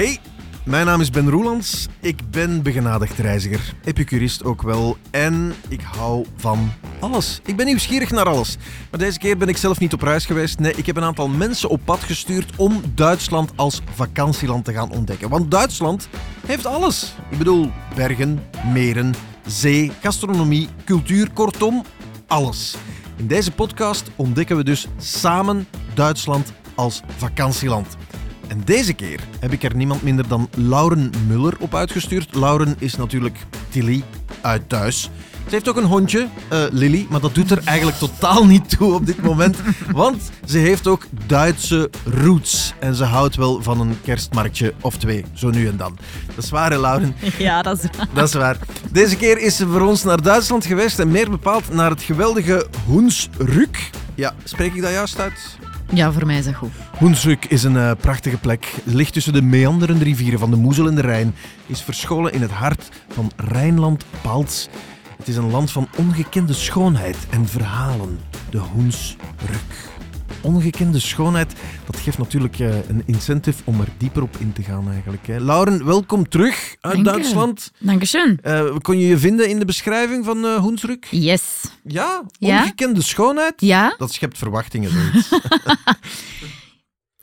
Hey, mijn naam is Ben Roelands. Ik ben begenadigd reiziger, epicurist ook wel. En ik hou van alles. Ik ben nieuwsgierig naar alles. Maar deze keer ben ik zelf niet op reis geweest. Nee, ik heb een aantal mensen op pad gestuurd om Duitsland als vakantieland te gaan ontdekken. Want Duitsland heeft alles. Ik bedoel, bergen, meren, zee, gastronomie, cultuur, kortom, alles. In deze podcast ontdekken we dus samen Duitsland als vakantieland. En deze keer heb ik er niemand minder dan Lauren Muller op uitgestuurd. Lauren is natuurlijk Tilly uit thuis. Ze heeft ook een hondje, uh, Lily, maar dat doet er eigenlijk totaal niet toe op dit moment. Want ze heeft ook Duitse roots. En ze houdt wel van een kerstmarktje of twee, zo nu en dan. Dat is waar, hè, Lauren? Ja, dat is waar. Dat is waar. Deze keer is ze voor ons naar Duitsland geweest en meer bepaald naar het geweldige Hoensrück. Ja, spreek ik dat juist uit? Ja, voor mij is dat goed. Hoensrück is een uh, prachtige plek. Ligt tussen de meanderende rivieren van de Moezel en de Rijn. Is verscholen in het hart van Rijnland-Palts. Het is een land van ongekende schoonheid en verhalen. De Hoensrück. Ongekende schoonheid, dat geeft natuurlijk uh, een incentive om er dieper op in te gaan eigenlijk. Hè. Lauren, welkom terug uit Dank Duitsland. Dankjewel. Uh, kon je je vinden in de beschrijving van uh, Hoensrück? Yes. Ja? Ongekende ja? schoonheid? Ja. Dat schept verwachtingen, zoiets.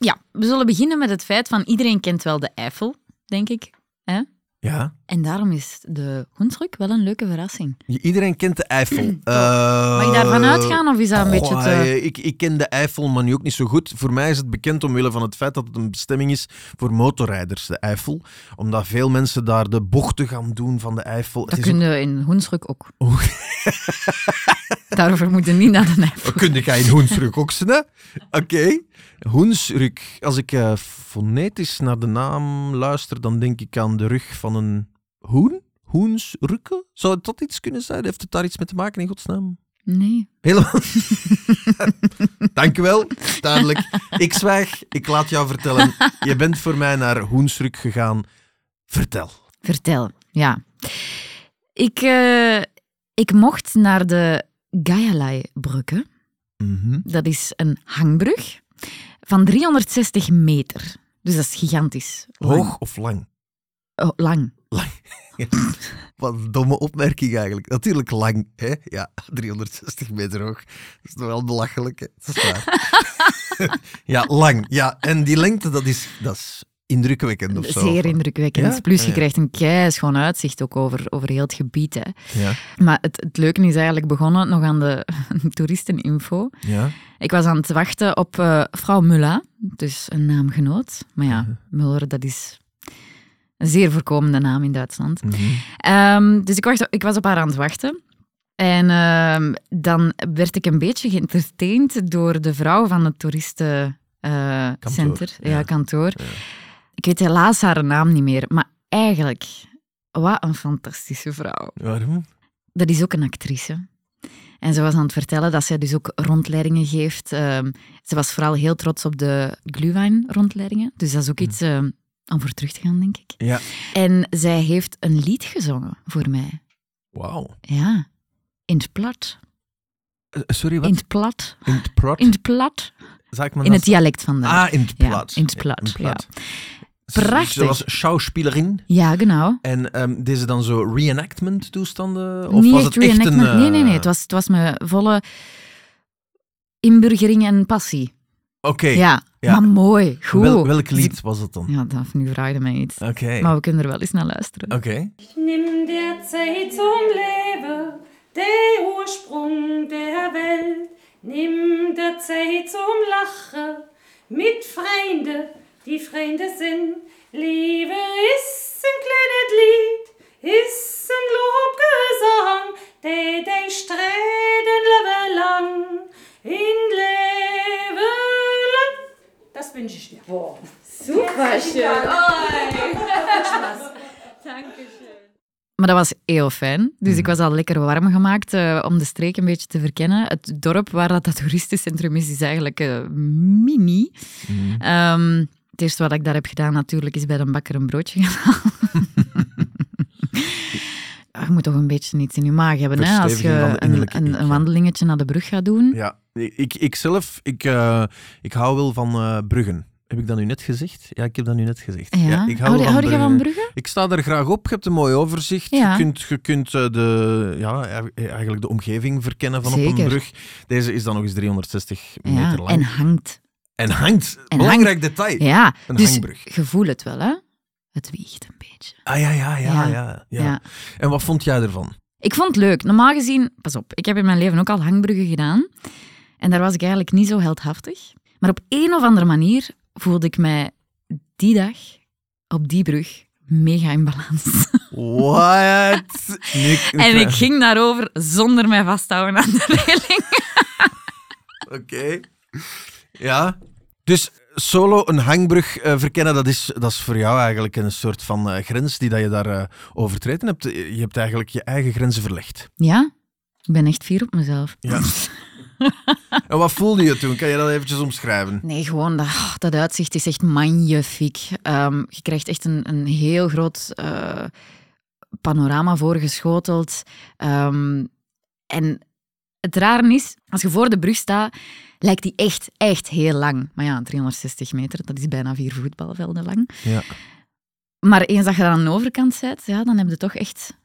ja, we zullen beginnen met het feit van iedereen kent wel de Eiffel, denk ik. Hè? Ja. En daarom is de Hoensrück wel een leuke verrassing. Iedereen kent de Eiffel. uh, Mag je daarvan uitgaan of is dat een oh, beetje te... Ik, ik ken de Eiffel, maar nu ook niet zo goed. Voor mij is het bekend omwille van het feit dat het een bestemming is voor motorrijders, de Eiffel. Omdat veel mensen daar de bochten gaan doen van de Eiffel. Dat kunnen we in Hoensrück ook. Oh. Daarover moeten we niet naar de Eiffel. Kun je in Hoensrück ook? Oké. Okay. Hoensrück. Als ik uh, fonetisch naar de naam luister, dan denk ik aan de rug van een hoen. Hoensrücken? Zou het dat iets kunnen zijn? Heeft het daar iets mee te maken, in godsnaam? Nee. Helemaal. Dank u wel. Duidelijk. Ik zwijg. Ik laat jou vertellen. Je bent voor mij naar Hoensrück gegaan. Vertel. Vertel, ja. Ik, uh, ik mocht naar de Gaialai-brugge. Mm -hmm. Dat is een hangbrug van 360 meter. Dus dat is gigantisch. Lang. Hoog of lang? Oh, lang. Lang. Ja. Wat een domme opmerking eigenlijk. Natuurlijk lang, hè? Ja, 360 meter hoog. Dat is toch wel belachelijk, hè? Dat is waar. ja, lang. Ja, en die lengte, dat is, dat is indrukwekkend of zo. Zeer indrukwekkend. Ja? Plus, je krijgt een kei schoon uitzicht ook over, over heel het gebied. Hè. Ja. Maar het, het leuke is eigenlijk begonnen nog aan de toeristeninfo. Ja. Ik was aan het wachten op uh, vrouw Mulla, dus een naamgenoot. Maar ja, Mhm. Muller, dat is een zeer voorkomende naam in Duitsland. Mhm. Ehm, dus ik, wacht, ik was op haar aan het wachten. En ehm, dan werd ik een beetje geëntertained door de vrouw van het toeristencenter. ja. ja, kantoor. Ja. Ik weet helaas haar naam niet meer, maar eigenlijk, wat een fantastische vrouw. Waarom? Dat is ook een actrice. En ze was aan het vertellen dat zij dus ook rondleidingen geeft. Ehm, ze was vooral heel trots op de Glühwein-rondleidingen. Dus dat is ook iets ehm, om voor terug te gaan, denk ik. Ja. En zij heeft een lied gezongen voor mij. Wauw. Ja, in het plat. Uh, sorry, wat? In het plat. In het plat? In het plat. In het dialect vandaag. Ah, in het Ja, plat. in het plat, in het plat. Ze- Prachtig. Ze was schouwspielerin. Ja, genau. En ehm deze dan zo reenactment toestanden? Of niet was echt het echt een... reenactment. Nee, nee, nee. eh, Het was, het was met volle inburgering en passie. Oké. Ja, ja. maar mooi. Goed. Wel, welk lied was het dan? ik- Ja, dat, nu vraag je mij iets. Oké. Maar we kunnen er wel eens naar luisteren. Oké. Nimm der Zeit zum Leben, der Ursprung der Welt. Nimm der Zeit zum Lachen, mit Freunde, die Freunde sind. Liebe ist ein kleines Lied, ist ein Lobgesang, der den Sträden leben lang, in Leben lang. Das wünsche ich dir. Boah. Super schön. Maar dat was heel fijn. Dus ik was al lekker warm gemaakt eh, om de streek een beetje te verkennen. Het dorp waar dat, dat toeristencentrum is, is eigenlijk eh, mini. Mhm. Ehm, het eerste wat ik daar heb gedaan natuurlijk is bij de bakker een broodje gaan je moet toch een beetje iets in je maag hebben hè, als je een, een, een wandelingetje naar de brug gaat doen. Ja, ik, ik zelf, ik, eh, ik hou wel van eh, bruggen. Heb ik dat nu net gezegd? Ja, ik heb dat nu net gezegd. Ja. ik hou hou je- van hou je van Brugge. Brugge? Ik sta er graag op. Je hebt een mooi overzicht. Ja. Je kunt, je kunt eh, de, ja, eigenlijk de omgeving verkennen van op een brug. Deze is dan nog eens 360 Ja, meter lang. en hangt. En hangt. En Belangrijk detail. Ja, Een dus hangbrug. je voelt het wel, hè? Het wiegt een beetje. Ah ja, ja, ja, ja, Ja. ja. Ja. En wat vond jij ervan? Ik vond het leuk. Normaal gezien, pas op, ik heb in mijn leven ook al hangbruggen gedaan. En daar was ik eigenlijk niet zo heldhaftig. Maar op een of andere manier voelde ik mij die dag op die brug mega in balans. What? En ik ging daarover zonder mij vasthouden aan de reling. Oké. Ja. Dus solo een hangbrug eh, verkennen, dat is, dat is voor jou eigenlijk een soort van eh, grens die dat je daar eh, overtreden hebt. Je hebt eigenlijk je eigen grenzen verlegd. Ja, ik ben echt fier op mezelf. Ja. En wat voelde je toen? Kan je dat eventjes omschrijven? Nee, gewoon dat, oh, dat uitzicht is echt magnifiek. Ehm, je krijgt echt een, een heel groot panorama voorgeschoteld. Ehm, en het rare is, als je voor de brug staat, lijkt die echt, echt heel lang. Maar ja, 360 meter, dat is bijna vier voetbalvelden lang. Ja. Maar eens dat je aan de overkant bent, ja, dan heb je toch echt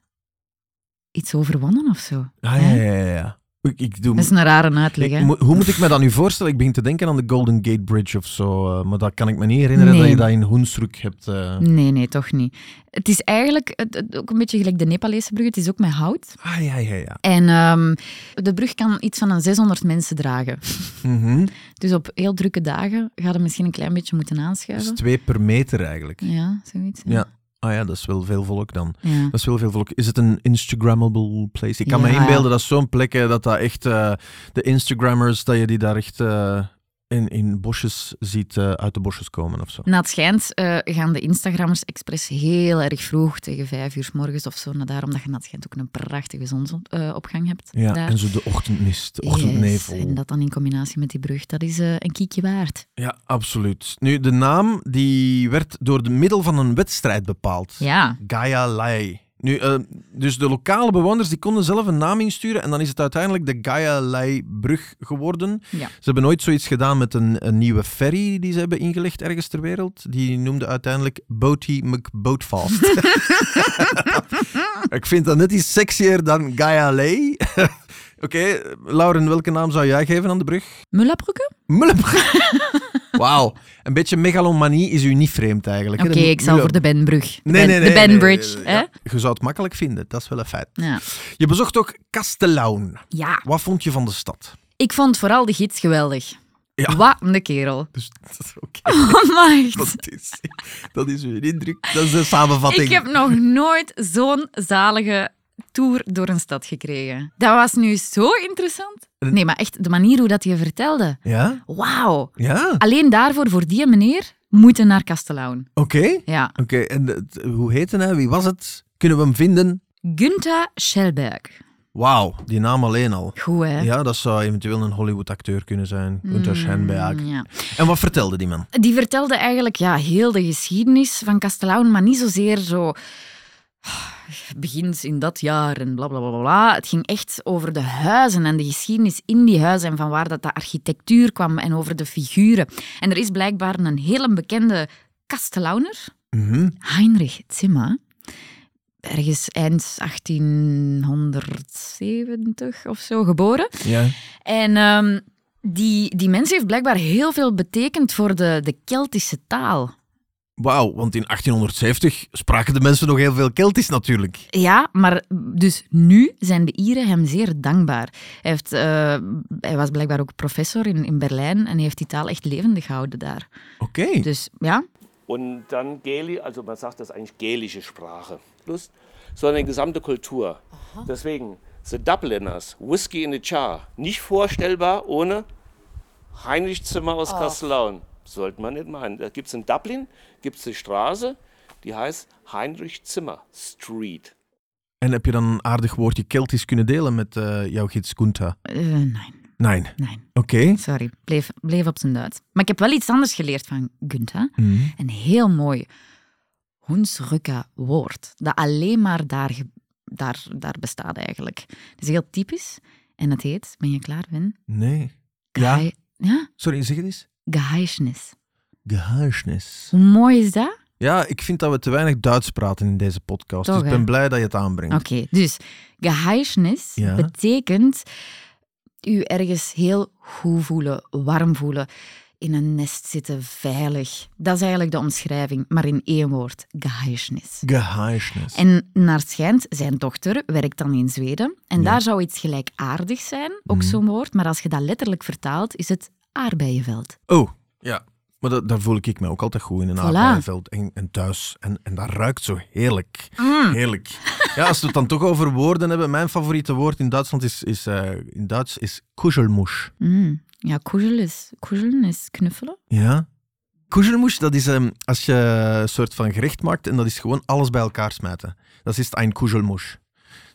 iets overwonnen of zo. Ah, ja, ja, ja. ja. Ik, ik doe... Dat is een rare uitleg, Ik hè? mo- hoe moet ik me dat nu voorstellen? Ik begin te denken aan de Golden Gate Bridge of zo. eh, maar dat kan ik me niet herinneren dat je dat in Hoensruk hebt. eh. Nee, nee, toch niet. Het is eigenlijk het- het- ook een beetje gelijk de Nepalese brug. Het is ook met hout. Ah, ja, ja, ja. En ehm, de brug kan iets van een 600 mensen dragen. Mhm. Dus op heel drukke dagen ga je misschien een klein beetje moeten Dus aanschuiven. twee per meter eigenlijk. Ja, zoiets. Ja. Ah ja, dat is wel veel volk dan. Ja. Dat is wel veel volk. Is het een Instagrammable place? Ik kan me inbeelden dat zo'n plek, eh, dat dat echt eh, de Instagrammers, dat je die daar echt eh, in, in bosjes ziet eh, uit de bosjes komen of zo. Na het schijnt eh, gaan de Instagrammers expres heel erg vroeg, tegen vijf uur s morgens of zo, naar daar, omdat je na het schijnt ook een prachtige zonsopgang hebt. Ja, daar. en zo de ochtendmist, de ochtendnevel. Yes, En dat dan in combinatie met die brug, dat is eh, een kiekje waard. Ja, absoluut. Nu, de naam die werd door de middel van een wedstrijd bepaald. Ja, Gaia Lai. Nu, eh, dus de lokale bewoners die konden zelf een naam insturen en dan is het uiteindelijk de Gaia Lai brug geworden. Ja. Ze hebben nooit zoiets gedaan met een, een nieuwe ferry die ze hebben ingelegd ergens ter wereld. Die noemde uiteindelijk Boaty McBoatfast. Ik vind dat net iets sexier dan Gaia Lai. Oké, Lauren, welke naam zou jij geven aan de brug? Mullabroeken? Mullenbrug. Wauw. Een beetje megalomanie is u niet vreemd eigenlijk. hè? Oké, De ik zal Mulle- voor de Benbrug. De, Nee, Ben, nee, nee. de nee, Benbridge. nee, hè? ja. Je zou het makkelijk vinden, dat is wel een feit. Ja. Je bezocht ook Castellaun. ja, Wat vond je van de stad? ik vond vooral de gids geweldig. Ja. Wat een kerel. Dus, dat is oké. Oh, echt. Dat is, dat is uw indruk. Dat is de samenvatting. Ik heb nog nooit zo'n zalige tour door een stad gekregen. Dat was nu zo interessant. Nee, maar echt, de manier hoe dat je vertelde. Ja? Wauw. Ja? Alleen daarvoor, voor die meneer, moeten naar Castellaun. Oké. Ja. Oké, en het- hoe heette hij? Wie was het? Kunnen we hem vinden? Günther Schellberg. Wauw, die naam alleen al. Goed, hè? Ja, dat zou eventueel een Hollywood-acteur kunnen zijn. Gunther Schenberg. Mm, ja. En wat vertelde die man? Die vertelde eigenlijk ja, heel de geschiedenis van Castellaun, maar niet zozeer zo. Begint in dat jaar en bla bla bla bla. Het ging echt over de huizen en de geschiedenis in die huizen en van waar dat de architectuur kwam en over de figuren. En er is blijkbaar een hele bekende Castellauner, Mhm. Heinrich Zimmer, ergens eind 1870 of zo geboren. Ja. En ehm, die, die mens heeft blijkbaar heel veel betekend voor de, de Keltische taal. Wauw, want in 1870 spraken de mensen nog heel veel Keltisch natuurlijk. Ja, maar dus nu zijn de Ieren hem zeer dankbaar. Hij, heeft, eh, hij was blijkbaar ook professor in, in Berlijn en hij heeft die taal echt levendig gehouden daar. Oké. Dus ja, Und dann Gäli, also man sagt das eigentlich gälische Sprache. Plus, sondern gesamte Kultur. Deswegen, The Dubliners, Whiskey in the Jar, nicht vorstellbar ohne Heinrich Zimmer aus Castellaun. Sollte man nicht meinen. Da gibt es in Dublin, gibt es eine Straße, die heißt Heinrich Zimmer Street. En heb je dan een aardig woordje Keltisch kunnen delen met eh, jouw gids Gunther? eh, nee, Nee. nee, Oké. sorry. Bleef, bleef op zijn Duits. Maar ik heb wel iets anders geleerd van Günther. Mhm. Een heel mooi Hunsrücker woord, dat alleen maar daar, daar, daar bestaat eigenlijk. Het is heel typisch en het heet, ben je klaar, Win? Nee. Ja, ja? sorry, zeg het eens. Geheimnis. Geheimnis. Hoe mooi is dat? Ja, ik vind dat we te weinig Duits praten in deze podcast. Toch, dus ik hè? ben blij dat je het aanbrengt. Oké, dus geheimnis Ja. betekent u ergens heel goed voelen, warm voelen, in een nest zitten, veilig. Dat is eigenlijk de omschrijving, maar in één woord, geheimnis. Geheimnis. En naar schijnt, zijn dochter werkt dan in Zweden. En Ja. daar zou iets gelijkaardigs zijn, ook Mhm. zo'n woord. Maar als je dat letterlijk vertaalt, is het aardbeienveld. Oh, ja. Maar dat, daar voel ik me ook altijd goed in een Voilà. aardbeienveld en, en thuis. En, en dat ruikt zo heerlijk. Mm. Heerlijk. Ja, als we het dan toch over woorden hebben. Mijn favoriete woord in Duitsland is, is, eh, in Duits is kuschelmoes. Mm. Ja, kuschel is, kuschelen is knuffelen. Ja. Kuschelmoes, dat is ehm, als je een soort van gerecht maakt en dat is gewoon alles bij elkaar smijten. Dat is een kuschelmoes.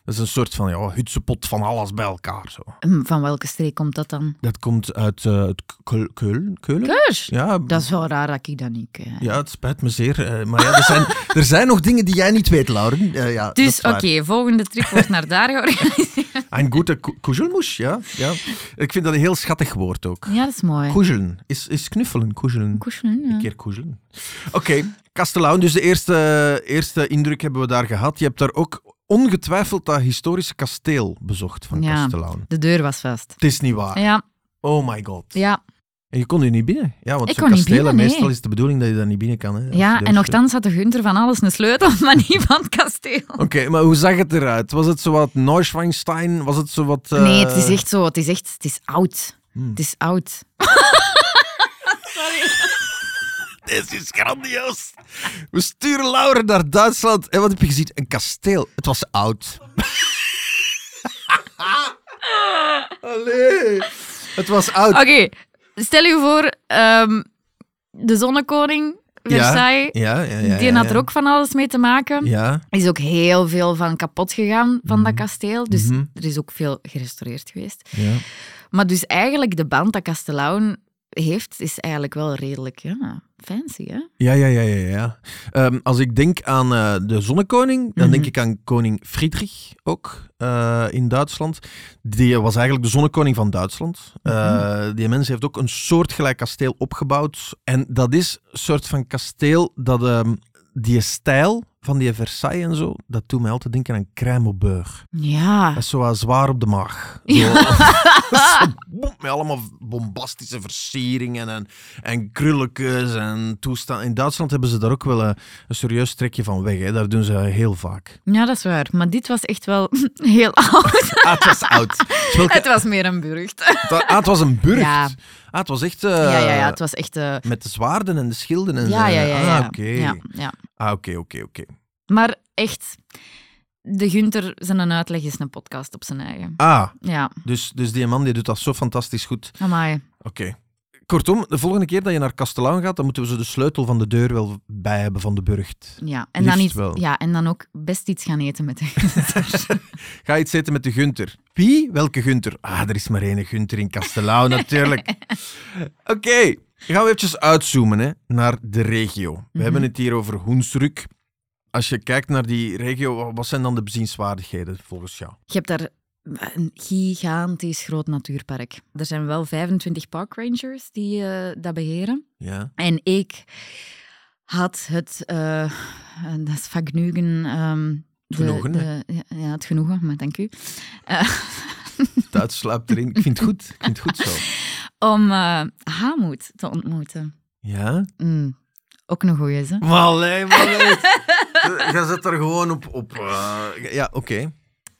Dat is een soort van ja, hutsepot van alles bij elkaar. Zo. Hm, Van welke streek komt dat dan? Dat komt uit eh, het Keul- Keulen. Keulen? Keus! Ja, Dat is wel raar dat ik dat niet ken. ja, het spijt me zeer. eh, maar ja, er, zijn, er zijn nog dingen die jij niet weet, Lauren. Eh, ja, Dus oké, volgende trip wordt naar daar georganiseerd. Een goede kuschelmoes, ja, ja. Ik vind dat een heel schattig woord ook. Ja, dat is mooi. Kuschelen. Is, is knuffelen, ja. Een keer kuschelen. Oké, Kastelaan. Dus de eerste, eerste indruk hebben we daar gehad. Je hebt daar ook ongetwijfeld dat historische kasteel bezocht van Ja. De deur was vast. Het is niet waar. Ja, Oh my god. ja. En je kon er niet binnen. Ja, want zo'n kastelen, binnen, nee. meestal is de bedoeling dat je daar niet binnen kan. Hè, ja en nogthans had de Gunter van alles een sleutel, maar niet van het kasteel. Oké, maar hoe zag het eruit? Was het zo wat Neuschwanstein? Was het zo wat... eh, Nee, het is echt zo. Het is echt... Het is oud. Hmm. Het is oud. Dit is grandioos. We sturen Laura naar Duitsland. En wat heb je gezien? Een kasteel. Het was oud. Allee. Het was oud. Oké, stel je voor... ehm, de zonnekoning, Versailles, Ja, ja, ja. die had er ook van alles mee te maken. Ja. Er is ook heel veel van kapot gegaan van dat Mhm. kasteel. Dus Mhm. er is ook veel gerestaureerd geweest. ja. Maar dus eigenlijk de band dat Kastelaan heeft, is eigenlijk wel redelijk ja, fancy, hè? Ja, ja, ja, ja. ja. Ehm, als ik denk aan eh, de zonnekoning, dan Mhm. denk ik aan koning Friedrich ook eh, in Duitsland. Die was eigenlijk de zonnekoning van Duitsland. Eh, die mens heeft ook een soortgelijk kasteel opgebouwd. En dat is een soort van kasteel dat ehm, die stijl van die Versailles en zo, dat doet mij altijd denken aan Kruimelburg. Ja. Dat is zo zwaar op de maag. Zo, Ja. met allemaal bombastische versieringen en, en krulletjes en toestanden. In Duitsland hebben ze daar ook wel een, een serieus trekje van weg. Hè. Daar doen ze heel vaak. ja, dat is waar. Maar dit was echt wel heel oud. Ah, het was oud. Welke- Het was meer een burcht. ah, het was een burcht. Ja. Ah, het was echt... eh, ja, ja, ja, het was echt... eh, Met de zwaarden en de schilden en ja, zo. ja, ja. ja. Ah, oké. ja, ja. Ah, oké, oké, oké. Maar echt, de Gunter zijn een uitleg is een podcast op zijn eigen. Ah, Ja, dus, dus die man die doet dat zo fantastisch goed. amai. Oké. Kortom, de volgende keer dat je naar Kastelaan gaat, dan moeten we ze de sleutel van de deur wel bij hebben van de burcht. Ja. En, dan iets, wel. ja, en dan ook best iets gaan eten met de Gunter. Ga iets eten met de Gunter. Wie? Welke Gunter? Ah, er is maar één Gunter in Kastelaan, natuurlijk. Oké, gaan we eventjes uitzoomen hè, naar de regio. We Mhm. hebben het hier over Hoensruk. Als je kijkt naar die regio, wat zijn dan de bezienswaardigheden volgens jou? Je hebt daar een gigantisch groot natuurpark. Er zijn wel 25 parkrangers die eh, dat beheren. Ja. En ik had het, eh dat is vergenoegen. ehm, de- Genoegen, de- ja, ja, het genoegen, maar dank u. Duits sluipt erin. Ik vind het goed. Ik vind het goed zo. om Hamoed te ontmoeten. Ja? Mm, ook een goeie, hè? Maar. Je zit er gewoon op... op eh, Ja, oké.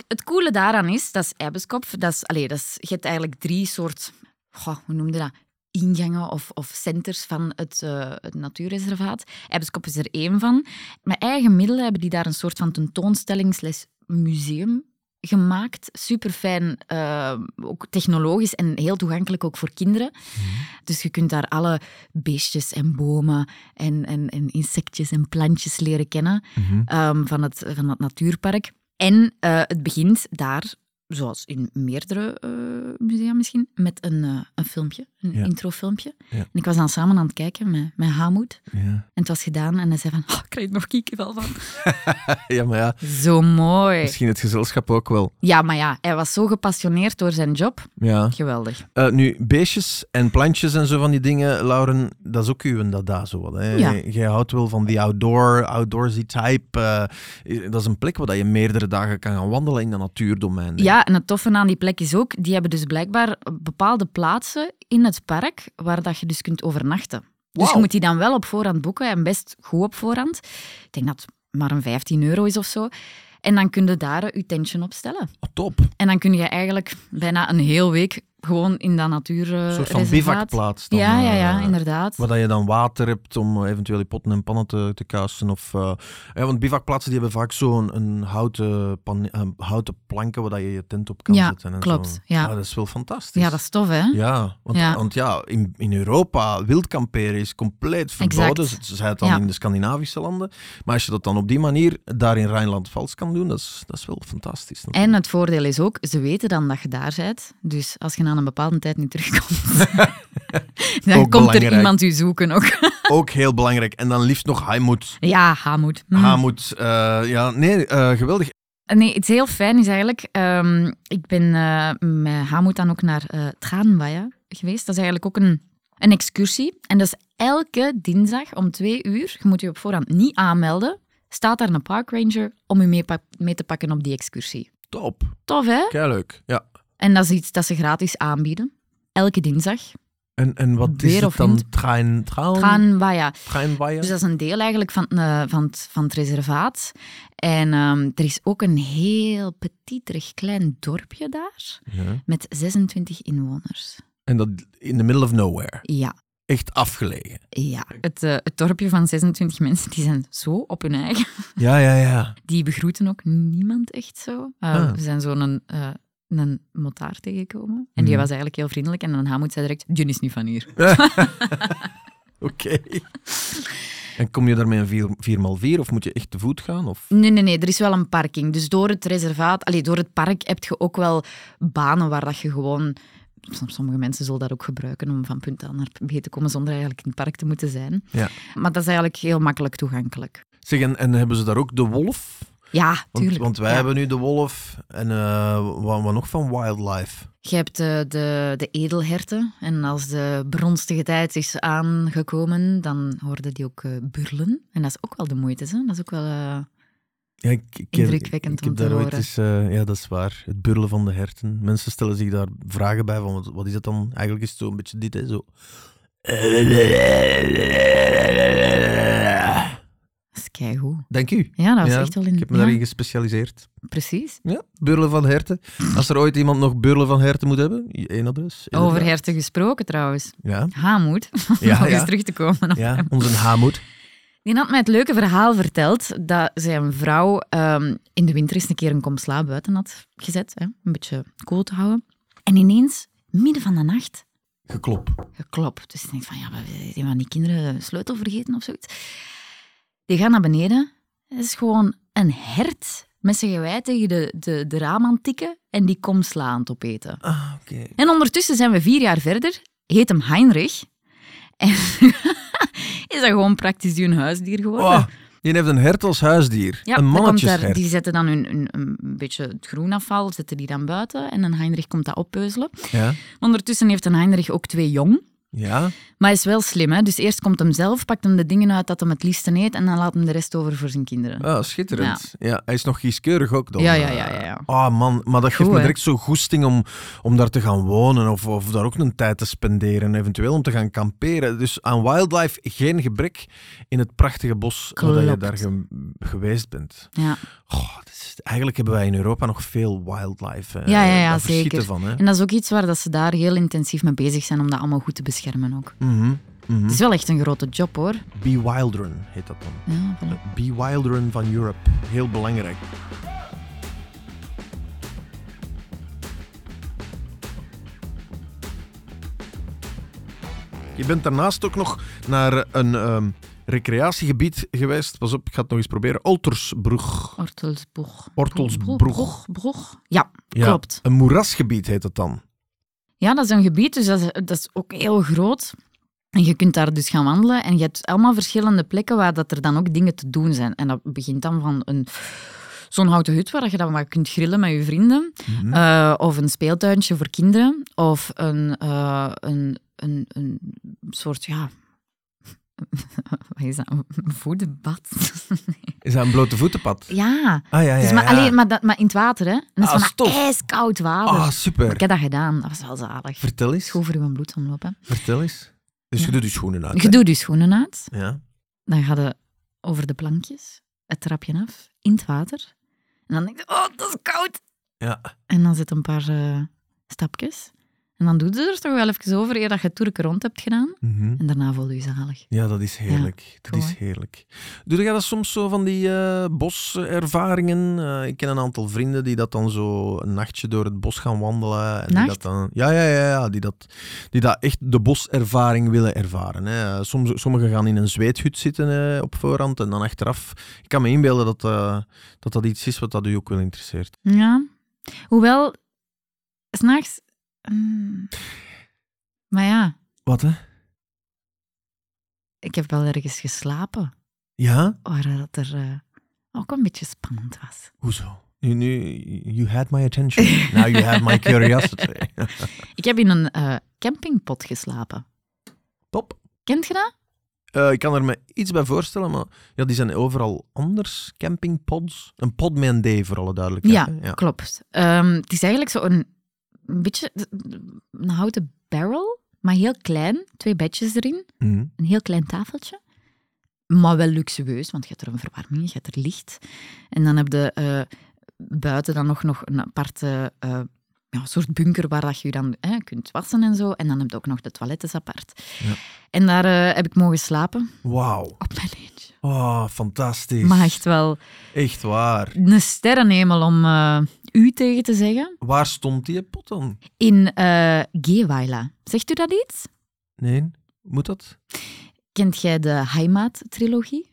Het coole daaraan is, dat is. Dat is, allee, dat is, je hebt eigenlijk drie soort, goh, hoe noemde dat? Ingangen of, of centers van het, eh, het natuurreservaat. Eibeskop is er één van. Met eigen middelen hebben die daar een soort van tentoonstelling slash museum gemaakt. Super fijn, ook technologisch en heel toegankelijk ook voor kinderen. Dus je kunt daar alle beestjes en bomen en, en, en insectjes en plantjes leren kennen Mhm. ehm, van, het, van het natuurpark. En eh, het begint daar zoals in meerdere eh, musea misschien, met een, eh, een filmpje, een Ja. introfilmpje. Ja. En ik was dan samen aan het kijken met, met Hamoud. Ja. En het was gedaan en hij zei van, oh, ik krijg er nog kiekenvel van. ja, maar ja, Zo mooi. misschien het gezelschap ook wel. Ja, maar ja, hij was zo gepassioneerd door zijn job. Ja. Geweldig. Eh, nu, beestjes en plantjes en zo van die dingen, Lauren, dat is ook uw dada zo wat. Hè? Ja. Jij houdt wel van die outdoor, outdoorsy type. dat is een plek waar je meerdere dagen kan gaan wandelen in dat natuurdomein. ik. Ja, en het toffe aan die plek is ook, die hebben dus blijkbaar bepaalde plaatsen in het park waar dat je dus kunt overnachten. Dus je moet die dan wel op voorhand boeken en best goed op voorhand. Ik denk dat het maar een 15 euro is of zo. En dan kun je daar je tentje opstellen. Oh, top. En dan kun je eigenlijk bijna een heel week gewoon in dat natuur. Een soort van bivakplaats. Dan, Ja, ja, ja, eh, inderdaad. Waar dat je dan water hebt om eventueel je potten en pannen te, te kuisen. Of, eh, ja, want bivakplaatsen die hebben vaak zo'n een houten, pan, een houten planken waar dat je je tent op kan Ja, zetten. En klopt, Zo. ja. dat is wel fantastisch. Ja, dat is tof, hè? Ja, want Ja. want ja, in, in Europa, wild kamperen is compleet verboden. Ze zei het dan in de Scandinavische landen. Maar als je dat dan op die manier daar in Rijnland-Vals kan doen, dat is, dat is wel fantastisch. En het voordeel is ook, ze weten dan dat je daar bent. Dus als je na een bepaalde tijd niet terugkomt, dan Ook komt belangrijk. er iemand u zoeken ook. Ook heel belangrijk. En dan liefst nog Haimut. ja, Hamoed. Haimut, eh, ja, nee, eh, geweldig. Nee, iets heel fijn is eigenlijk, ehm, ik ben eh, met Hamoed dan ook naar Traanwaaien geweest. Dat is eigenlijk ook een, een excursie. En dat is elke dinsdag om twee uur, je moet je op voorhand niet aanmelden, staat daar een parkranger om je mee, mee te pakken op die excursie. Top. Tof, hè? Kei leuk. Ja. En dat is iets dat ze gratis aanbieden. Elke dinsdag. En, en wat Weer is het dan? Trein? Dus dat is een deel eigenlijk van, eh, van, het, van het reservaat. En ehm, er is ook een heel petiterig klein dorpje daar, Ja. met 26 inwoners. En dat in the middle of nowhere. Ja, Echt afgelegen. ja. Het, eh, het dorpje van 26 mensen, die zijn zo op hun eigen. Ja, ja, ja. Die begroeten ook niemand echt zo. Eh, Ah. We zijn zo'n een motaar tegengekomen. En die Mhm. was eigenlijk heel vriendelijk. En dan Hamoed zei direct, die is niet van hier. Oké. En kom je daarmee een 4x4 of moet je echt te voet gaan? Of? Nee, nee, nee. Er is wel een parking. Dus door het reservaat, allee, door het park heb je ook wel banen waar dat je gewoon... som- Sommige mensen zullen dat ook gebruiken om van punt A naar B te komen zonder eigenlijk in het park te moeten zijn. Ja. Maar dat is eigenlijk heel makkelijk toegankelijk. Zeg, en, en hebben ze daar ook de wolf? Ja, Want, tuurlijk. want wij Ja. hebben nu de wolf en eh, wat, wat nog van wildlife? Je hebt eh, de, de edelherten. En als de bronstige tijd is aangekomen, dan hoorden die ook eh, burlen. En dat is ook wel de moeite. Hè? Dat is ook wel... eh, Ja, ik, ik, heb- Indrukwekkend ik om te horen. eens, ja, dat is waar. Het burlen van de herten. Mensen stellen zich daar vragen bij van wat, wat is dat dan? Eigenlijk is het zo een beetje dit, hè, zo. Dat is keigoed. Dank u. Ja, dat was Ja, echt wel in... Ik heb me ja, daarin gespecialiseerd. Precies. Ja, burlen van herten. Als er ooit iemand nog burlen van herten moet hebben, één adres. Over herten gesproken trouwens. Ja, Hamoed, om Ja, ja. eens terug te komen. op ja hem. onze hamoed. Die had mij het leuke verhaal verteld dat zijn vrouw ehm, in de winter eens een keer een kom sla buiten had gezet. Hè, een beetje koel te houden. En ineens, midden van de nacht, Geklop. geklopt. Dus ik denk van, ja, wat- zijn van die kinderen sleutel vergeten of zoiets? Die gaan naar beneden. Het is gewoon een hert met zijn gewei tegen de, de, de raam aan het tikken en die kom sla aan het opeten. Ah, oké. En ondertussen zijn we vier jaar verder. Heet hem Heinrich. En is dat gewoon praktisch hun huisdier geworden. Oh, je heeft een hert als huisdier. Ja, een komt mannetjeshert. daar, die zetten dan hun, hun- een beetje het groenafval, zetten die dan buiten. En een Heinrich komt dat oppeuzelen. Ja, Ondertussen heeft een Heinrich ook twee jong. Ja. Maar hij is wel slim, hè? dus eerst komt hem zelf, pakt hem de dingen uit dat hem het liefste eet en dan laat hem de rest over voor zijn kinderen. Ah, schitterend. Ja. hij is nog kieskeurig ook dan. Ja, ja, eh. ja, ja, ja. Ah man, maar dat geeft me direct zo goesting om, om daar te gaan wonen of, of daar ook een tijd te spenderen. Eventueel om te gaan kamperen. Dus aan wildlife geen gebrek in het prachtige bos waar je daar ge- geweest bent. Ja. Goh, dat is- eigenlijk hebben wij in Europa nog veel wildlife. eh, Ja, ja, zeker. Van, hè? En dat is ook iets waar dat ze daar heel intensief mee bezig zijn om dat allemaal goed te beschermen ook. Mhm, mhm. Het is wel echt een grote job hoor. Be Wildrun heet dat dan. Ja, voilà. Be Wildrun van Europe. Heel belangrijk. Je bent daarnaast ook nog naar een ehm, recreatiegebied geweest. Pas op, ik ga het nog eens proberen. Oltersbrug. Broeg, broeg. Ja, Ja, Klopt. Een moerasgebied heet het dan. Ja, dat is een gebied, dus dat is, dat is ook heel groot. En je kunt daar dus gaan wandelen en je hebt allemaal verschillende plekken waar dat er dan ook dingen te doen zijn. En dat begint dan van een, zo'n houten hut waar je dan maar kunt grillen met je vrienden. Mhm. Eh, of een speeltuintje voor kinderen. Of een, eh, een, een, een soort, ja... Wat is dat? Een voedenbad? Is dat een blote voetenpad? ja. Ah ja, ja, Dus maar, ja. alleen, maar, dat, maar in het water, hè. En dat is Ah, van dat stof. ijskoud water. Ah, Ik super. heb dat gedaan. Dat was wel zalig. Vertel eens. Goed voor uw bloedsomloop, hè. Vertel eens. Dus je Ja. doet je schoenen uit. Je hè? doet je schoenen uit. Ja. Dan ga je over de plankjes, het trapje af, in het water. En dan denk je, oh, dat is koud. Ja. En dan zit een paar eh, stapjes. En dan doe je er toch wel even over eer dat je het toerke rond hebt gedaan. Mhm. En daarna voel je je zalig. Ja, dat is heerlijk. dat is heerlijk. Doe jij dat soms zo van die eh, boservaringen? Eh, ik ken een aantal vrienden die dat dan zo een nachtje door het bos gaan wandelen. En die dat dan, ja, ja, ja, ja die, dat, die dat echt de boservaring willen ervaren. Hè. Soms, sommigen gaan in een zweethut zitten eh, op voorhand en dan achteraf. Ik kan me inbeelden dat, dat dat iets is wat dat u ook wel interesseert. Ja. Hoewel, s'nachts... mm, maar ja, Wat, hè? ik heb wel ergens geslapen Ja? waar dat er eh, ook een beetje spannend was. Hoezo? You had my attention. Now you have my curiosity. Ik heb in een eh, campingpot geslapen. Top. Kent je dat? Eh, ik kan er me iets bij voorstellen, maar ja, die zijn overal anders. Campingpods. Een pod met een D, voor alle duidelijkheid. Ja, klopt. Ehm, het is eigenlijk zo een, beetje een houten barrel, maar heel klein. Twee bedjes erin, Mhm. een heel klein tafeltje. Maar wel luxueus, want je hebt er een verwarming, je hebt er licht. En dan heb je eh, buiten dan nog, nog een aparte eh, ja, soort bunker waar dat je dan eh, kunt wassen en zo. En dan heb je ook nog de toilettes apart. Ja. En daar eh, heb ik mogen slapen Wauw. op mijn eentje. Oh, fantastisch. Maar echt wel Echt waar. een sterrenhemel om eh, u tegen te zeggen. Waar stond die pot dan? In eh Gewaila. Zegt u dat iets? Nee? Moet dat? Kent jij de Heimat-trilogie?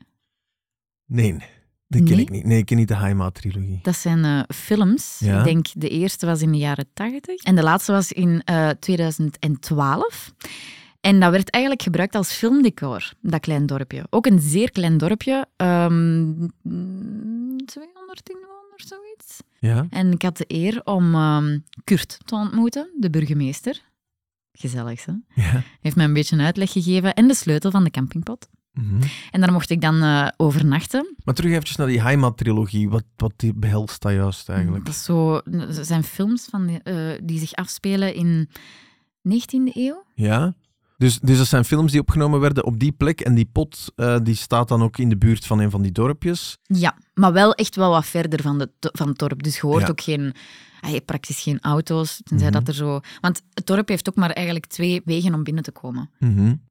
Nee. Dat ken Nee? ik niet. Nee, ik ken niet de Heimat-trilogie. Dat zijn eh, films. Ja. Ik denk de eerste was in de jaren 80 en de laatste was in eh, 2012. En dat werd eigenlijk gebruikt als filmdecor, dat klein dorpje. Ook een zeer klein dorpje. ehm 200 inwoners, zoiets. Ja? En ik had de eer om ehm, Kurt te ontmoeten, de burgemeester. Gezellig, hè? Ja. heeft mij een beetje een uitleg gegeven en de sleutel van de campingpot. Mhm. En daar mocht ik dan eh, overnachten. Maar terug eventjes naar die Heimat-trilogie. Wat, wat die behelst dat juist eigenlijk? Dat is zo, dat zijn films van, die, eh, die zich afspelen in 19e eeuw. Ja? Dus, dus dat zijn films die opgenomen werden op die plek. En die pot eh, die staat dan ook in de buurt van een van die dorpjes. Ja, maar wel echt wel wat verder van, de, van het dorp. Dus je hoort Ja. ook geen, praktisch geen auto's. Tenzij Mhm. dat er zo... Want het dorp heeft ook maar eigenlijk twee wegen om binnen te komen. Mhm. En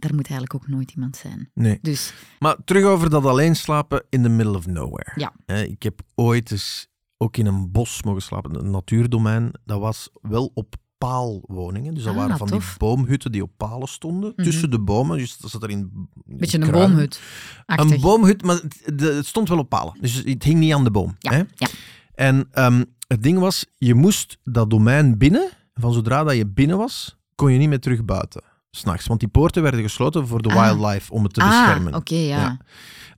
daar moet eigenlijk ook nooit iemand zijn. Nee. Dus Maar terug over dat alleen slapen in the middle of nowhere. Ja. Ik heb ooit eens ook in een bos mogen slapen, een natuurdomein. Dat was wel op paalwoningen. Dus dat Ah, waren van tof. die boomhutten die op palen stonden. Mhm. Tussen de bomen. Dus dat zat er in. een beetje een boomhut. Een boomhut, maar het, stond wel op palen. Dus het hing niet aan de boom. Ja, Hè? ja. En ehm, het ding was, je moest dat domein binnen. Van zodra dat je binnen was, kon je niet meer terug buiten. S'nachts. Want die poorten werden gesloten voor de Ah. wildlife, om het te ah, beschermen. oké, ja. Ja.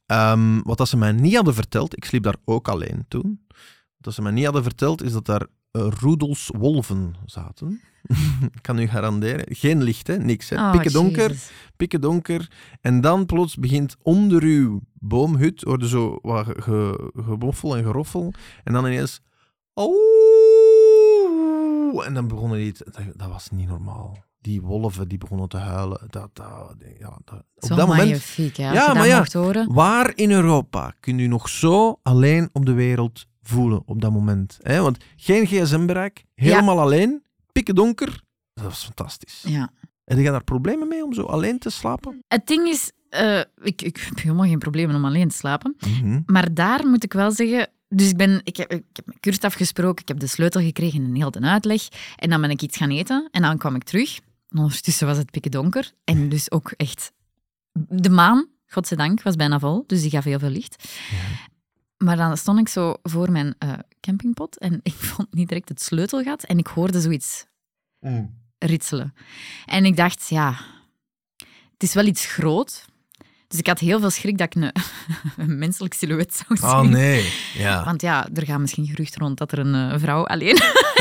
Ehm, wat dat ze mij niet hadden verteld, ik sliep daar ook alleen toen. Wat ze mij niet hadden verteld, is dat daar eh, roedels wolven zaten. ik kan u garanderen. Geen licht, hè? niks. Hè? Oh, Pikken donker, pikken donker. En dan plots begint onder uw boomhut, hoorde zo wat ge- ge- gemoffel en geroffel. En dan ineens... Oeh! En dan begonnen die... dat was niet normaal. Die wolven die begonnen te huilen. Dat, dat, ja, dat, op dat moment Ja, maar ja. horen. Waar in Europa kun je nog zo alleen op de wereld voelen op dat moment? Hè? Want geen gsm-bereik, helemaal alleen, pikken donker. Dat was fantastisch. Ja. Heb je daar problemen mee om zo alleen te slapen? Het ding is, eh, ik, ik heb helemaal geen problemen om alleen te slapen. Mhm. Maar daar moet ik wel zeggen... Dus ik, ben, ik, heb, ik heb met Kurt afgesproken, ik heb de sleutel gekregen en heel de uitleg. En dan ben ik iets gaan eten en dan kwam ik terug. En ondertussen was het pikken donker. En dus ook echt... De maan, godzijdank, was bijna vol. Dus die gaf heel veel licht. maar dan stond ik zo voor mijn eh, campingpot en ik vond niet direct het sleutelgat en ik hoorde zoiets ritselen. En ik dacht, ja, het is wel iets groot. Dus ik had heel veel schrik dat ik een, een menselijk silhouet zou zien. Oh nee. Ja. Want ja, er gaan misschien geruchten rond dat er een eh, vrouw alleen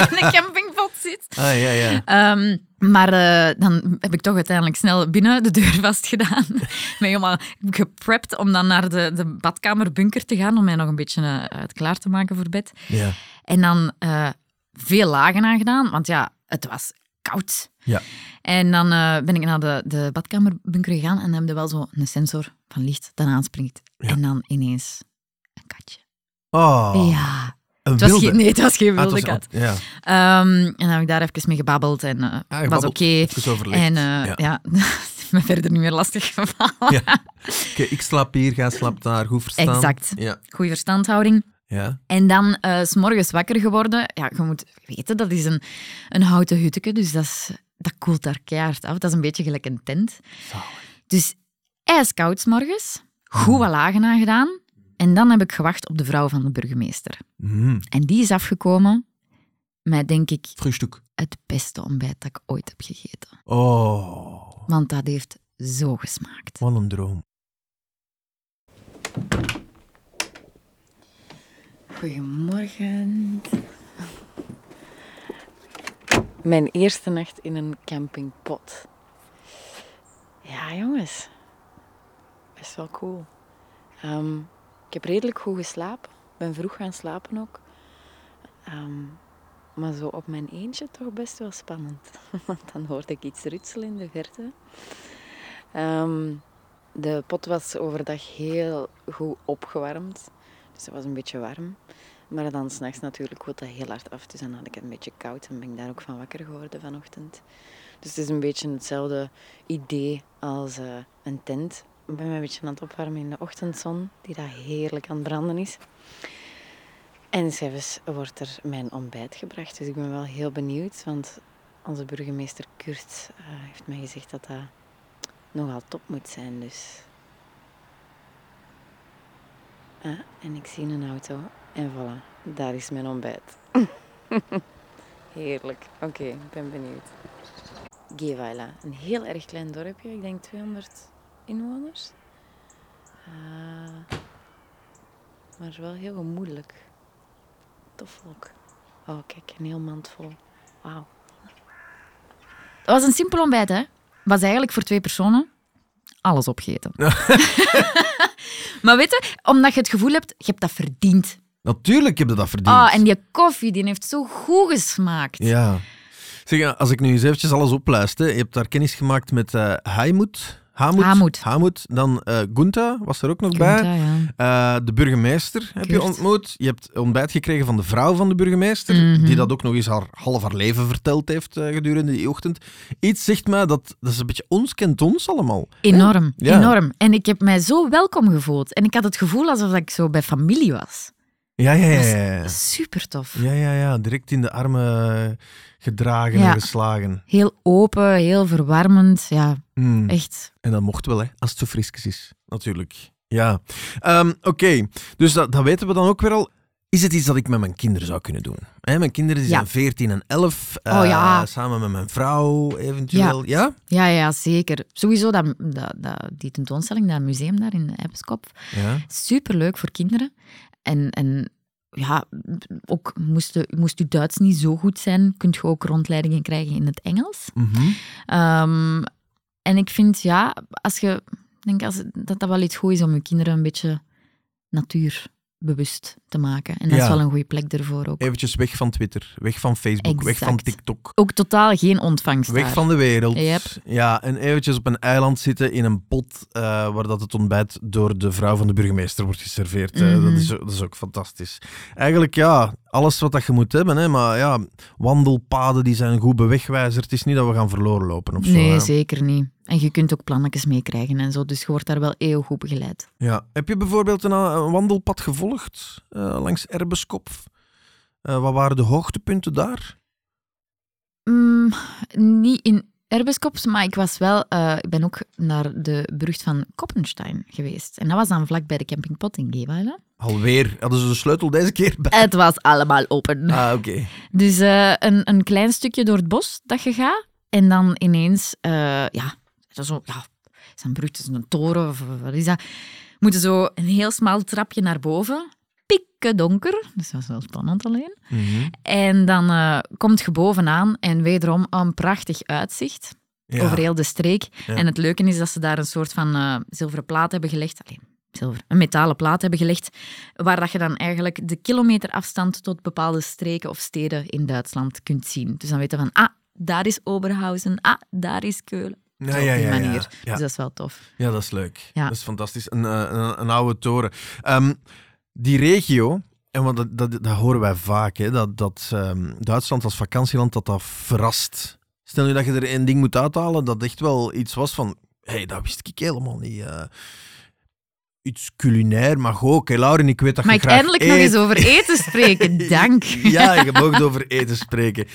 in een campingpot zit. Ah, ja, ja. Ehm, maar eh, dan heb ik toch uiteindelijk snel binnen de deur vastgedaan. ben helemaal geprept om dan naar de, de badkamerbunker te gaan, om mij nog een beetje uit klaar te maken voor bed. ja. En dan eh, veel lagen aangedaan, want ja, het was koud. Ja. En dan ben ik naar de, de badkamerbunker gegaan en dan heb je wel zo een sensor van licht dat aanspringt. Ja. En dan ineens een katje. Oh, Ja. Een Het was wilde. nee, het was geen Ah, wilde was- kat. Ja. Ehm, en dan heb ik daar even mee gebabbeld en Ah, was oké. En eh, Ja. me verder niet meer lastig gevallen. Ja. Oké, ik slaap hier, jij slaapt daar. Goed verstaan? Exact. Ja. Goeie verstandhouding. ja. En dan eh, s s'morgens wakker geworden. Ja, je moet weten, dat is een, een houten hutje, dus dat, is, dat koelt daar keihard af. Dat is een beetje gelijk een tent. Dus ijskoud 's morgens, goed wat lagen aangedaan. En dan heb ik gewacht op de vrouw van de burgemeester. Mm. En die is afgekomen met, denk ik, het beste ontbijt dat ik ooit heb gegeten. Oh, Want dat heeft zo gesmaakt. wat een droom. Goedemorgen. Mijn eerste nacht in een campingpot. Ja, jongens. Best wel cool. Ehm, ik heb redelijk goed geslapen. ben vroeg gaan slapen ook. Ehm, maar zo op mijn eentje toch best wel spannend. Want dan hoorde ik iets ritselen in de verte. Ehm, de pot was overdag heel goed opgewarmd. Dus het was een beetje warm. Maar dan s'nachts natuurlijk koelt dat heel hard af. Dus dan had ik het een beetje koud en ben ik daar ook van wakker geworden vanochtend. Dus het is een beetje hetzelfde idee als eh, een tent. Ik ben me een beetje aan het opwarmen in de ochtendzon, die daar heerlijk aan het branden is. En zelfs wordt er mijn ontbijt gebracht. Dus ik ben wel heel benieuwd, want onze burgemeester Kurt eh, heeft mij gezegd dat dat nogal top moet zijn. Dus Ah, en ik zie een auto. En voilà, daar is mijn ontbijt. Heerlijk. Oké, ik ben benieuwd. Gevaila, een heel erg klein dorpje. Ik denk 200 inwoners. Ah, maar wel heel gemoedelijk. Tof ook. Oh, kijk, een heel mand vol. Wauw. Dat was een simpel ontbijt, hè? Was eigenlijk voor twee personen. Alles opgeten. maar weet je, omdat je het gevoel hebt, je hebt dat verdiend. Natuurlijk heb je dat verdiend. Ah, en die koffie, die heeft zo goed gesmaakt. Ja. Zeg, als ik nu eens eventjes alles opluister, je hebt daar kennis gemaakt met eh Haimut. Hamut. Hamut. Hamut. Dan eh Guntha was er ook nog bij. ja. Eh, de burgemeester heb je ontmoet. Je hebt ontbijt gekregen van de vrouw van de burgemeester, Mhm. die dat ook nog eens haar, half haar leven verteld heeft eh, gedurende die ochtend. Iets zegt mij dat dat is een beetje ons kent ons allemaal. Enorm, Ja. enorm. En ik heb mij zo welkom gevoeld. En ik had het gevoel alsof ik zo bij familie was. Ja, ja, ja. Ja, super tof. Ja, ja, ja. Direct in de armen gedragen Ja. en geslagen. Heel open, heel verwarmend. Ja, Mm. echt. En dat mocht wel, hè, als het zo frisjes is. Natuurlijk. Ja. Ehm, Oké, dus dat, dat weten we dan ook weer al. Is het iets dat ik met mijn kinderen zou kunnen doen? Hè, mijn kinderen Ja. zijn 14 en 11. eh, Oh ja. Samen met mijn vrouw, eventueel. Ja? Ja, ja, zeker. Sowieso dat, dat, dat, die tentoonstelling, dat museum daar in Epskop. Ja. Superleuk voor kinderen. En, en ja, ook moest, de- moest uw Duits niet zo goed zijn, kunt je ook rondleidingen krijgen in het Engels. Mhm. Ehm, en ik vind, ja, als je, denk als, dat dat wel iets goed is om je kinderen een beetje natuurbewust te maken. En dat Ja. is wel een goede plek ervoor ook. Eventjes weg van Twitter, weg van Facebook, weg van. TikTok. Ook totaal geen ontvangst Weg daar. van de wereld. Yep. Ja, en eventjes op een eiland zitten in een pot eh, waar dat het ontbijt door de vrouw van de burgemeester wordt geserveerd. Mhm. dat, is, dat is ook fantastisch. Eigenlijk ja, alles wat dat je moet hebben, hè, maar ja, wandelpaden die zijn goed bewegwijzer. Het is niet dat we gaan verloren lopen of zo. Nee, hè. zeker niet. En je kunt ook plannetjes meekrijgen en zo, dus je wordt daar wel eeuwig goed begeleid. Ja. Heb je bijvoorbeeld een, een wandelpad gevolgd eh, langs Erbeskop? Eh, wat waren de hoogtepunten daar? Mm, niet in Erbeskops, maar ik was wel... eh, ik ben ook naar de brug van Koppenstein geweest. En dat was dan vlak bij de camping Pot in. Alweer. Hadden ze de sleutel deze keer bij? Het was allemaal open. Ah, oké. Dus eh, een, een klein stukje door het bos dat je gaat. En dan ineens, eh, ja, zo, ja, is een brug, is een toren of wat is dat? Moeten zo een heel smal trapje naar boven. Donker, dus dat is wel spannend alleen. Mhm. En dan eh, komt je bovenaan en wederom een prachtig uitzicht Ja. over heel de streek. Ja. En het leuke is dat ze daar een soort van eh, zilveren plaat hebben gelegd. Allee, zilver, een metalen plaat hebben gelegd, waar dat je dan eigenlijk de kilometerafstand tot bepaalde streken of steden in Duitsland kunt zien. Dus dan weten we van, ah, daar is Oberhausen, ah, daar is Keulen. Ja, Zo ja, op die ja, ja. manier. Dus dat is wel tof. Ja, dat is leuk. Ja. Dat is fantastisch. Een, eh, een, een oude toren. Ehm, die regio, en want dat, dat, dat horen wij vaak, hè, dat, dat ehm, Duitsland als vakantieland dat dat verrast. Stel nu dat je er één ding moet uithalen, dat echt wel iets was van... Hé, hey, dat wist ik helemaal niet. eh. Iets culinair mag ook. Hè, Lauren, ik weet dat Mag je ik graag eindelijk nog eens over eten spreken? Dank. Ja, je mag over eten spreken.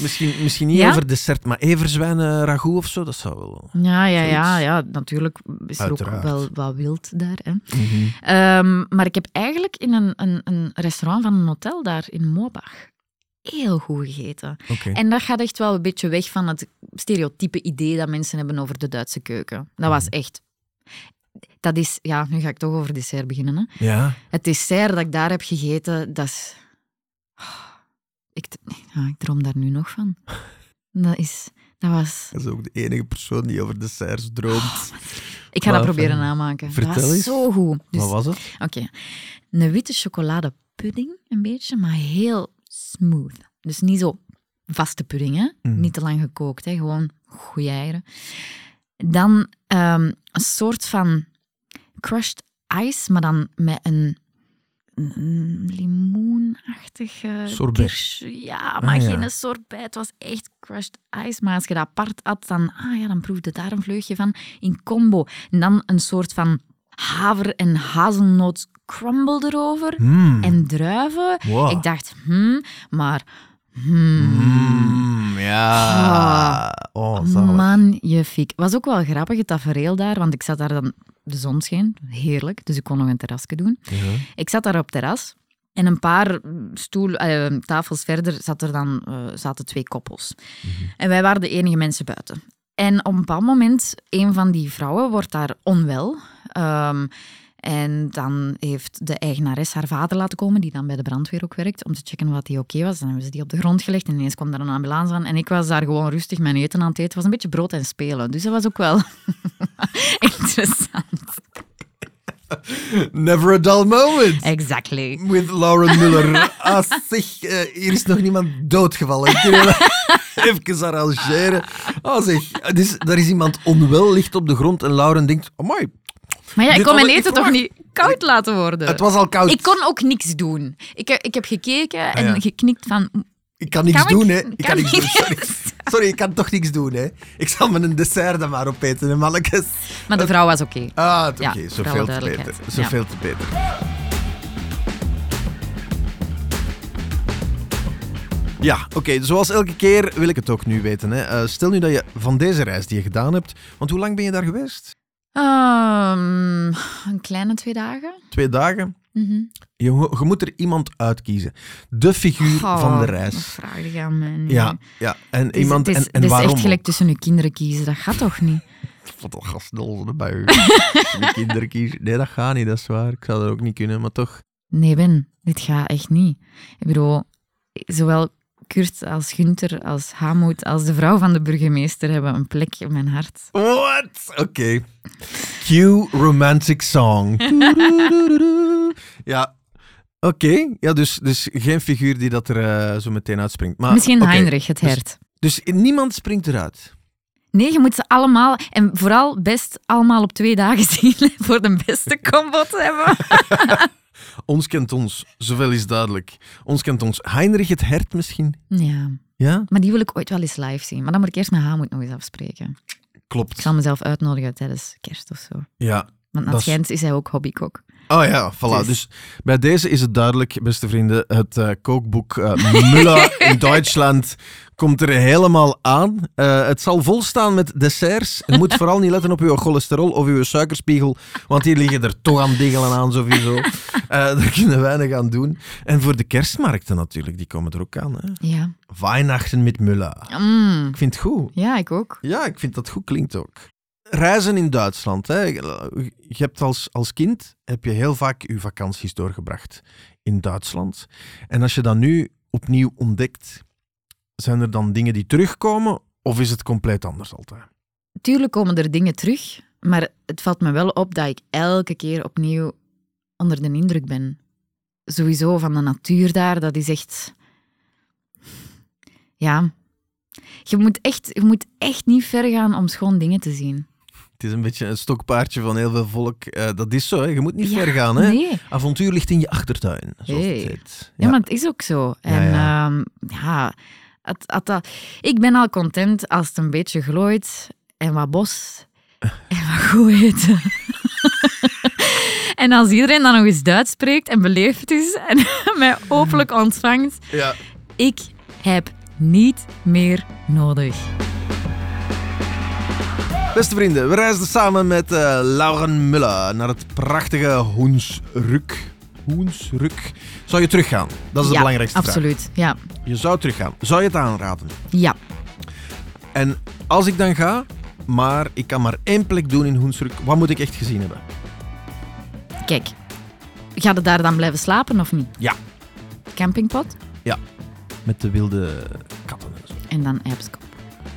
Misschien, misschien niet Ja? over dessert, maar everzwijn eh, ragout of zo, dat zou wel... Ja, ja, ja, Zoiets. ja, natuurlijk is er Uiteraard. ook wel wat wild daar. Hè. Mhm. Ehm, maar ik heb eigenlijk in een, een, een restaurant van een hotel daar in Moabach heel goed gegeten. En dat gaat echt wel een beetje weg van het stereotype idee dat mensen hebben over de Duitse keuken. Dat was Mhm. echt... Dat is... Ja, nu ga ik toch over dessert beginnen. Hè. Ja. Het dessert dat ik daar heb gegeten, dat is... Oh, ik, ja, ik droom daar nu nog van. Dat is... Dat was... Dat is ook de enige persoon die over desserts droomt. Ik ga dat proberen fijn. namaken. Vertel dat was eens. zo goed. Dus, Wat was het? Oké. Een witte chocoladepudding, een beetje, maar heel smooth. Dus niet zo vaste pudding, hè? Mhm. Niet te lang gekookt, hè? gewoon goeie eieren. Dan ehm, een soort van crushed ice, maar dan met een, een limoenachtige Sorbet. kirsch. Ja, maar Ah, ja. geen sorbet. Het was echt crushed ice. Maar als je dat apart had, dan, ah, ja, dan proefde daar een vleugje van in combo. En dan een soort van haver- en hazelnoot crumble erover. Mm. En druiven. Wow. Ik dacht, hmm, maar... Hmm, Mm, ja. Oh, zalig. Magnifiek. Was ook wel grappig, het tafereel daar, want ik zat daar dan... De zon scheen, heerlijk, dus ik kon nog een terrasje doen. Ja. Ik zat daar op terras en een paar stoel, eh, tafels verder zat er dan, eh, zaten twee koppels. En wij waren de enige mensen buiten. En op een bepaald moment, een van die vrouwen wordt daar onwel. Ehm, en dan heeft de eigenares haar vader laten komen, die dan bij de brandweer ook werkt, om te checken wat die oké was. Dan hebben ze die op de grond gelegd en ineens kwam daar een ambulance aan. En ik was daar gewoon rustig mijn eten aan het eten. Het was een beetje brood en spelen. Dus dat was ook wel interessant. Never a dull moment. Exactly. With Lauren Muller. Ah, zeg, eh, hier is nog niemand doodgevallen. Even arrangeren? Ah, zeg, dus, daar is iemand onwel, ligt op de grond en Lauren denkt, amai, Maar ja, ik kon mijn eten toch niet koud laten worden? het was al koud. Ik kon ook niks doen. Ik, heb- ik heb gekeken en Ah, ja. geknikt van... Ik kan niks Kan doen, hè. Ik kan, kan niks ik- doen, sorry. Sorry, ik kan toch niks doen, hè. Ik zal me een dessert dan maar opeten, hè, mannetjes. Maar de vrouw was oké. Ah, oké, Ja, zoveel te beter. Zoveel te beter. Ja, oké. zoals elke keer wil ik het ook nu weten. Hè. Eh, stel nu dat je van deze reis die je gedaan hebt... Want hoe lang ben je daar geweest? Ehm, een kleine twee dagen. Twee dagen? Mhm. Je, je moet er iemand uitkiezen. De figuur Oh, van de Dat reis. vraag je aan mij. Ja, ja. En iemand... het is, en, en het is waarom echt gelijk tussen je kinderen kiezen. Dat gaat toch niet? Wat een gasnol bij u. de kinderen kiezen. Nee, dat gaat niet, dat is waar. Ik zou dat ook niet kunnen, maar toch... Nee, Ben. Dit gaat echt niet. Ik bedoel, zowel Kurt als Gunther als Hamoud als de vrouw van de burgemeester hebben een plek in mijn hart. What? Oké. Cue romantic song. Ja. Oké, ja, dus, dus geen figuur die dat er eh, zo meteen uitspringt. Maar, Misschien Heinrich, het dus- hert. Dus niemand springt eruit. Nee, je moet ze allemaal, en vooral best allemaal op twee dagen zien voor de beste combo te hebben. Ons kent ons, zoveel is duidelijk. Ons kent ons. Heinrich het hert misschien? Ja, Ja? maar die wil ik ooit wel eens live zien. Maar dan moet ik eerst met Hamoud nog eens afspreken. Ik Klopt. zal mezelf uitnodigen tijdens kerst of zo. Ja. Want als is- is hij ook hobbykok. Oh ja, voilà. Dus- Dus bij deze is het duidelijk, beste vrienden, het eh, kookboek eh Müller in Duitsland komt er helemaal aan. Eh, het zal volstaan met desserts. Je moet vooral niet letten op uw cholesterol of uw suikerspiegel, want die liggen er toch aan diggelen aan sowieso. Eh daar kunnen we weinig aan doen. En voor de kerstmarkten natuurlijk, die komen er ook aan. Hè? Ja. Weihnachten met Müller. Mm. Ik vind het goed. Ja, ik ook. Ja, ik vind dat goed klinkt ook. Reizen in Duitsland. Hè. Je hebt als, als kind heb je heel vaak je vakanties doorgebracht in Duitsland. En als je dat nu opnieuw ontdekt, zijn er dan dingen die terugkomen of is het compleet anders altijd? Tuurlijk komen er dingen terug, maar het valt me wel op dat ik elke keer opnieuw onder de indruk ben. Sowieso van de natuur daar, dat is echt... Ja. Je moet echt, je moet echt niet ver gaan om schoon dingen te zien. Het is een beetje een stokpaardje van heel veel volk. Eh, dat is zo, hè. je moet niet Ja, ver gaan. Hè. Nee. Avontuur ligt in je achtertuin, zoals Hey. het heet. Ja, maar het is ook zo. En ja. ja, ja het, het, dat- ik ben al content als het een beetje glooit en wat bos en wat goed eten. en als iedereen dan nog eens Duits spreekt en beleefd is en mij openlijk ontvangt, ja. ik heb niet meer nodig. Beste vrienden, we reisden samen met eh, Lauren Muller naar het prachtige Hoensruk. Hoensruk. Zou je teruggaan? Dat is de ja, belangrijkste absoluut. Ja. vraag. Je zou teruggaan. Zou je het aanraden? ja, En als ik dan ga, maar ik kan maar één plek doen in Hoensruk, wat moet ik echt gezien hebben? kijk. Ga je daar dan blijven slapen of niet? Ja. Campingpot Met de wilde katten en zo. en dan Epskop.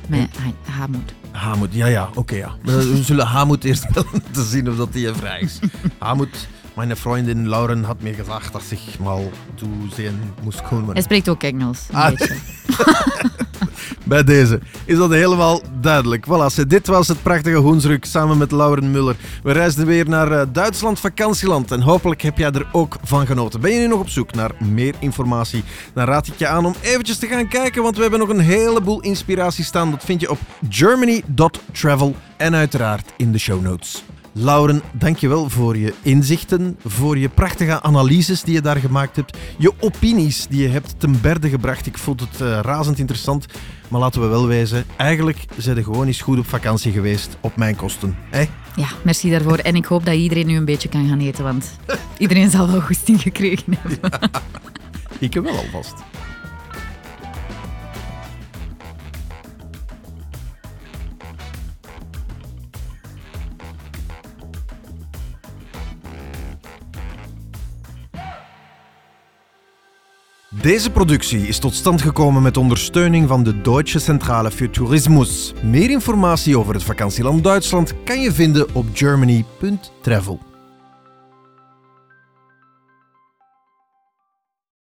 Met ha- Hamoed. Hamut, ja, ja, oké, ja. We zullen Hamut eerst te zien of dat die vrij is. Hamut, mijn vriendin Lauren had mir gesagt, dass ich mal zu sehen muss kommen. Hij spreekt ook Engels. een Ah. Bij deze is dat helemaal duidelijk. Voilà, dit was het prachtige Hoensruk samen met Lauren Muller. We reisden weer naar eh, Duitsland vakantieland en hopelijk heb jij er ook van genoten. Ben je nu nog op zoek naar meer informatie? Dan raad ik je aan om eventjes te gaan kijken, want we hebben nog een heleboel inspiratie staan. Dat vind je op germany.travel en uiteraard in de show notes. Lauren, dankjewel voor je inzichten, voor je prachtige analyses die je daar gemaakt hebt, je opinies die je hebt ten berde gebracht. Ik vond het eh, razend interessant, maar laten we wel wezen, eigenlijk zijn je gewoon eens goed op vakantie geweest op mijn kosten. hè? Ja, merci daarvoor. En ik hoop dat iedereen nu een beetje kan gaan eten, want iedereen zal wel goesting gekregen hebben. Ik heb wel alvast. Deze productie is tot stand gekomen met ondersteuning van de Deutsche Centrale für Tourismus. Meer informatie over het vakantieland Duitsland kan je vinden op germany.travel.